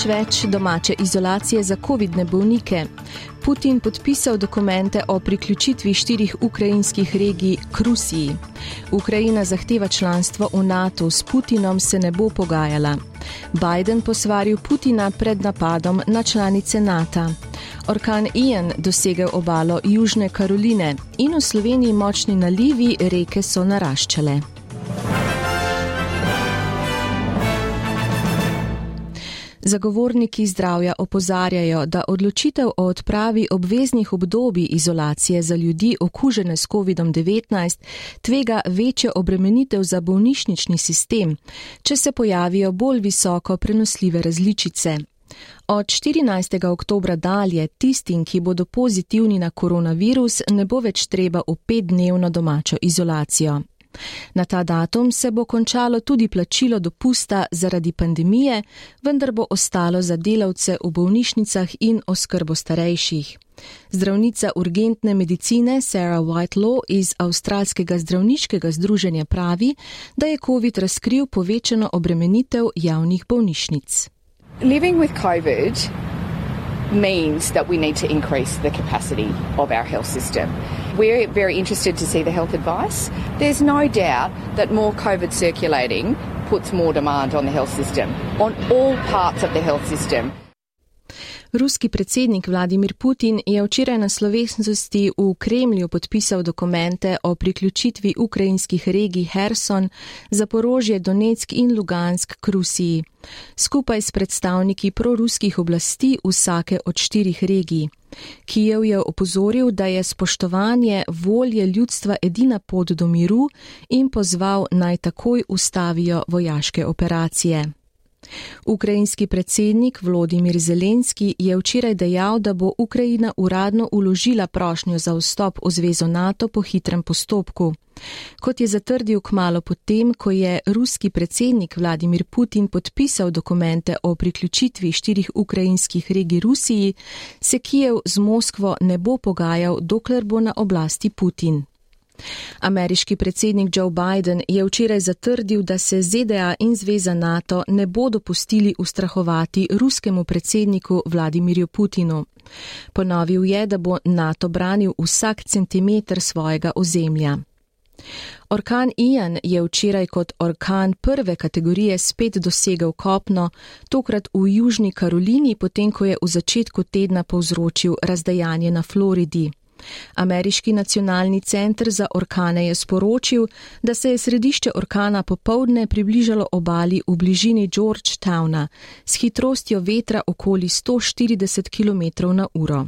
Nič več domače izolacije za COVID-ne bolnike. Putin podpisal dokumente o priključitvi štirih ukrajinskih regij k Rusiji. Ukrajina zahteva članstvo v NATO, s Putinom se ne bo pogajala. Biden posvaril Putina pred napadom na članice NATO. Orkan Ian dosegel obalo Južne Karoline in v Sloveniji močni nalivi reke so naraščale. Zagovorniki zdravja opozarjajo, da odločitev o odpravi obveznih obdobij izolacije za ljudi okužene s COVID-19 tvega večjo obremenitev za bolnišnični sistem, če se pojavijo bolj visoko prenosljive različice. Od 14. oktobra dalje tistim, ki bodo pozitivni na koronavirus, ne bo več treba v petdnevno domačo izolacijo. Na ta datum se bo končalo tudi plačilo dopusta zaradi pandemije, vendar bo ostalo za delavce v bolnišnicah in oskrbo starejših. Zdravnica urgentne medicine Sarah Whitelaw iz Avstralskega zdravniškega združenja pravi, da je COVID razkril povečano obremenitev javnih bolnišnic. Living with COVID means that we need to increase the capacity of our health system. We're very interested to see the health advice. There's no doubt that more COVID circulating puts more demand on the health system, on all parts of the health system. Ruski predsednik Vladimir Putin je včeraj na slovesnosti v Kremlju podpisal dokumente o priključitvi ukrajinskih regij Herson, Zaporožje, Donetsk in Lugansk k Rusiji, skupaj s predstavniki proruskih oblasti vsake od štirih regij. Kijev je opozoril, da je spoštovanje volje ljudstva edina pot do miru in pozval naj takoj ustavijo vojaške operacije. Ukrajinski predsednik Vladimir Zelenski je včeraj dejal, da bo Ukrajina uradno uložila prošnjo za vstop v zvezo NATO po hitrem postopku. Kot je zatrdil kmalo potem, ko je ruski predsednik Vladimir Putin podpisal dokumente o priključitvi štirih ukrajinskih regij Rusiji, se Kijev z Moskvo ne bo pogajal, dokler bo na oblasti Putin. Ameriški predsednik Joe Biden je včeraj zatrdil, da se ZDA in Zveza NATO ne bodo pustili ustrahovati ruskemu predsedniku Vladimirju Putinu. Ponovil je, da bo NATO branil vsak centimeter svojega ozemlja. Orkan Ian je včeraj kot orkan prve kategorije spet dosegel kopno, tokrat v Južni Karolini, potem ko je v začetku tedna povzročil razdajanje na Floridi. Ameriški nacionalni center za orkane je sporočil, da se je središče orkana popovdne približalo obali v bližini Georgetowna s hitrostjo vetra okoli 140 km na uro.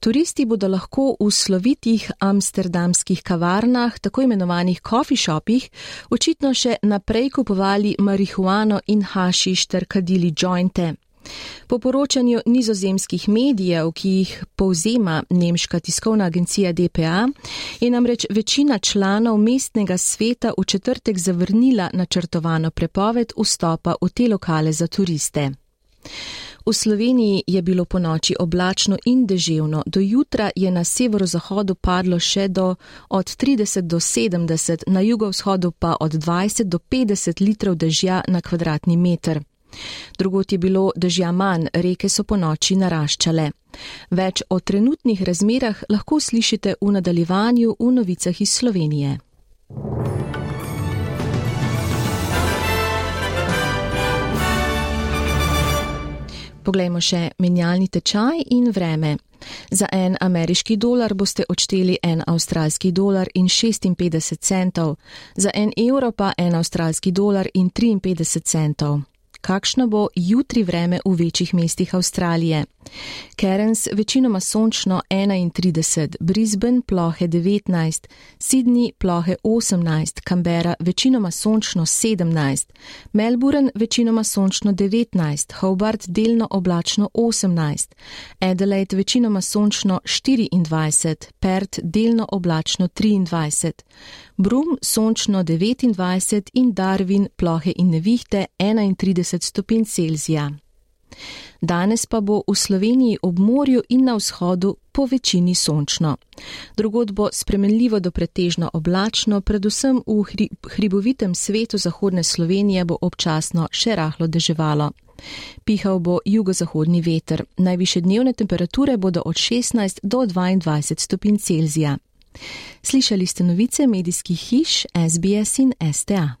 Turisti bodo lahko v slovitih amsterdamskih kavarnah, tako imenovanih coffee shopih, očitno še naprej kupovali marihuano in hašiš ter kadili jointe. Po poročanju nizozemskih medijev, ki jih povzema nemška tiskovna agencija DPA, je namreč večina članov mestnega sveta v četrtek zavrnila načrtovano prepoved vstopa v te lokale za turiste. V Sloveniji je bilo po noči oblačno in deževno, do jutra je na severozahodu padlo še do od 30 do 70, na jugovzhodu pa od 20 do 50 litrov dežja na kvadratni meter. Drugot je bilo dežja manj, reke so po noči naraščale. Več o trenutnih razmerah lahko slišite v nadaljevanju v novicah iz Slovenije. Poglejmo še menjalni tečaj in vreme. Za en ameriški dolar boste odšteli en avstralski dolar in 56 centov, za en evro pa en avstralski dolar in 53 centov kakšno bo jutri vreme v večjih mestih Avstralije. Cairns večinoma sončno 31, Brisbane plohe 19, Sydney plohe 18, Canberra večinoma sončno 17, Melbourne večinoma sončno 19, Hobart delno oblačno 18, Adelaide večinoma sončno 24, Perth delno oblačno 23, Brum sončno 29 in Darwin plohe in nevihte 31 stopinj Celzija. Danes pa bo v Sloveniji ob morju in na vzhodu po večini sončno. Drugod bo spremenljivo do pretežno oblačno, predvsem v hri hribovitem svetu zahodne Slovenije bo občasno še rahlo deževalo. Pihal bo jugozahodni veter, najviše dnevne temperature bodo od 16 do 22 stopinj Celzija. Slišali ste novice medijskih hiš SBS in STA.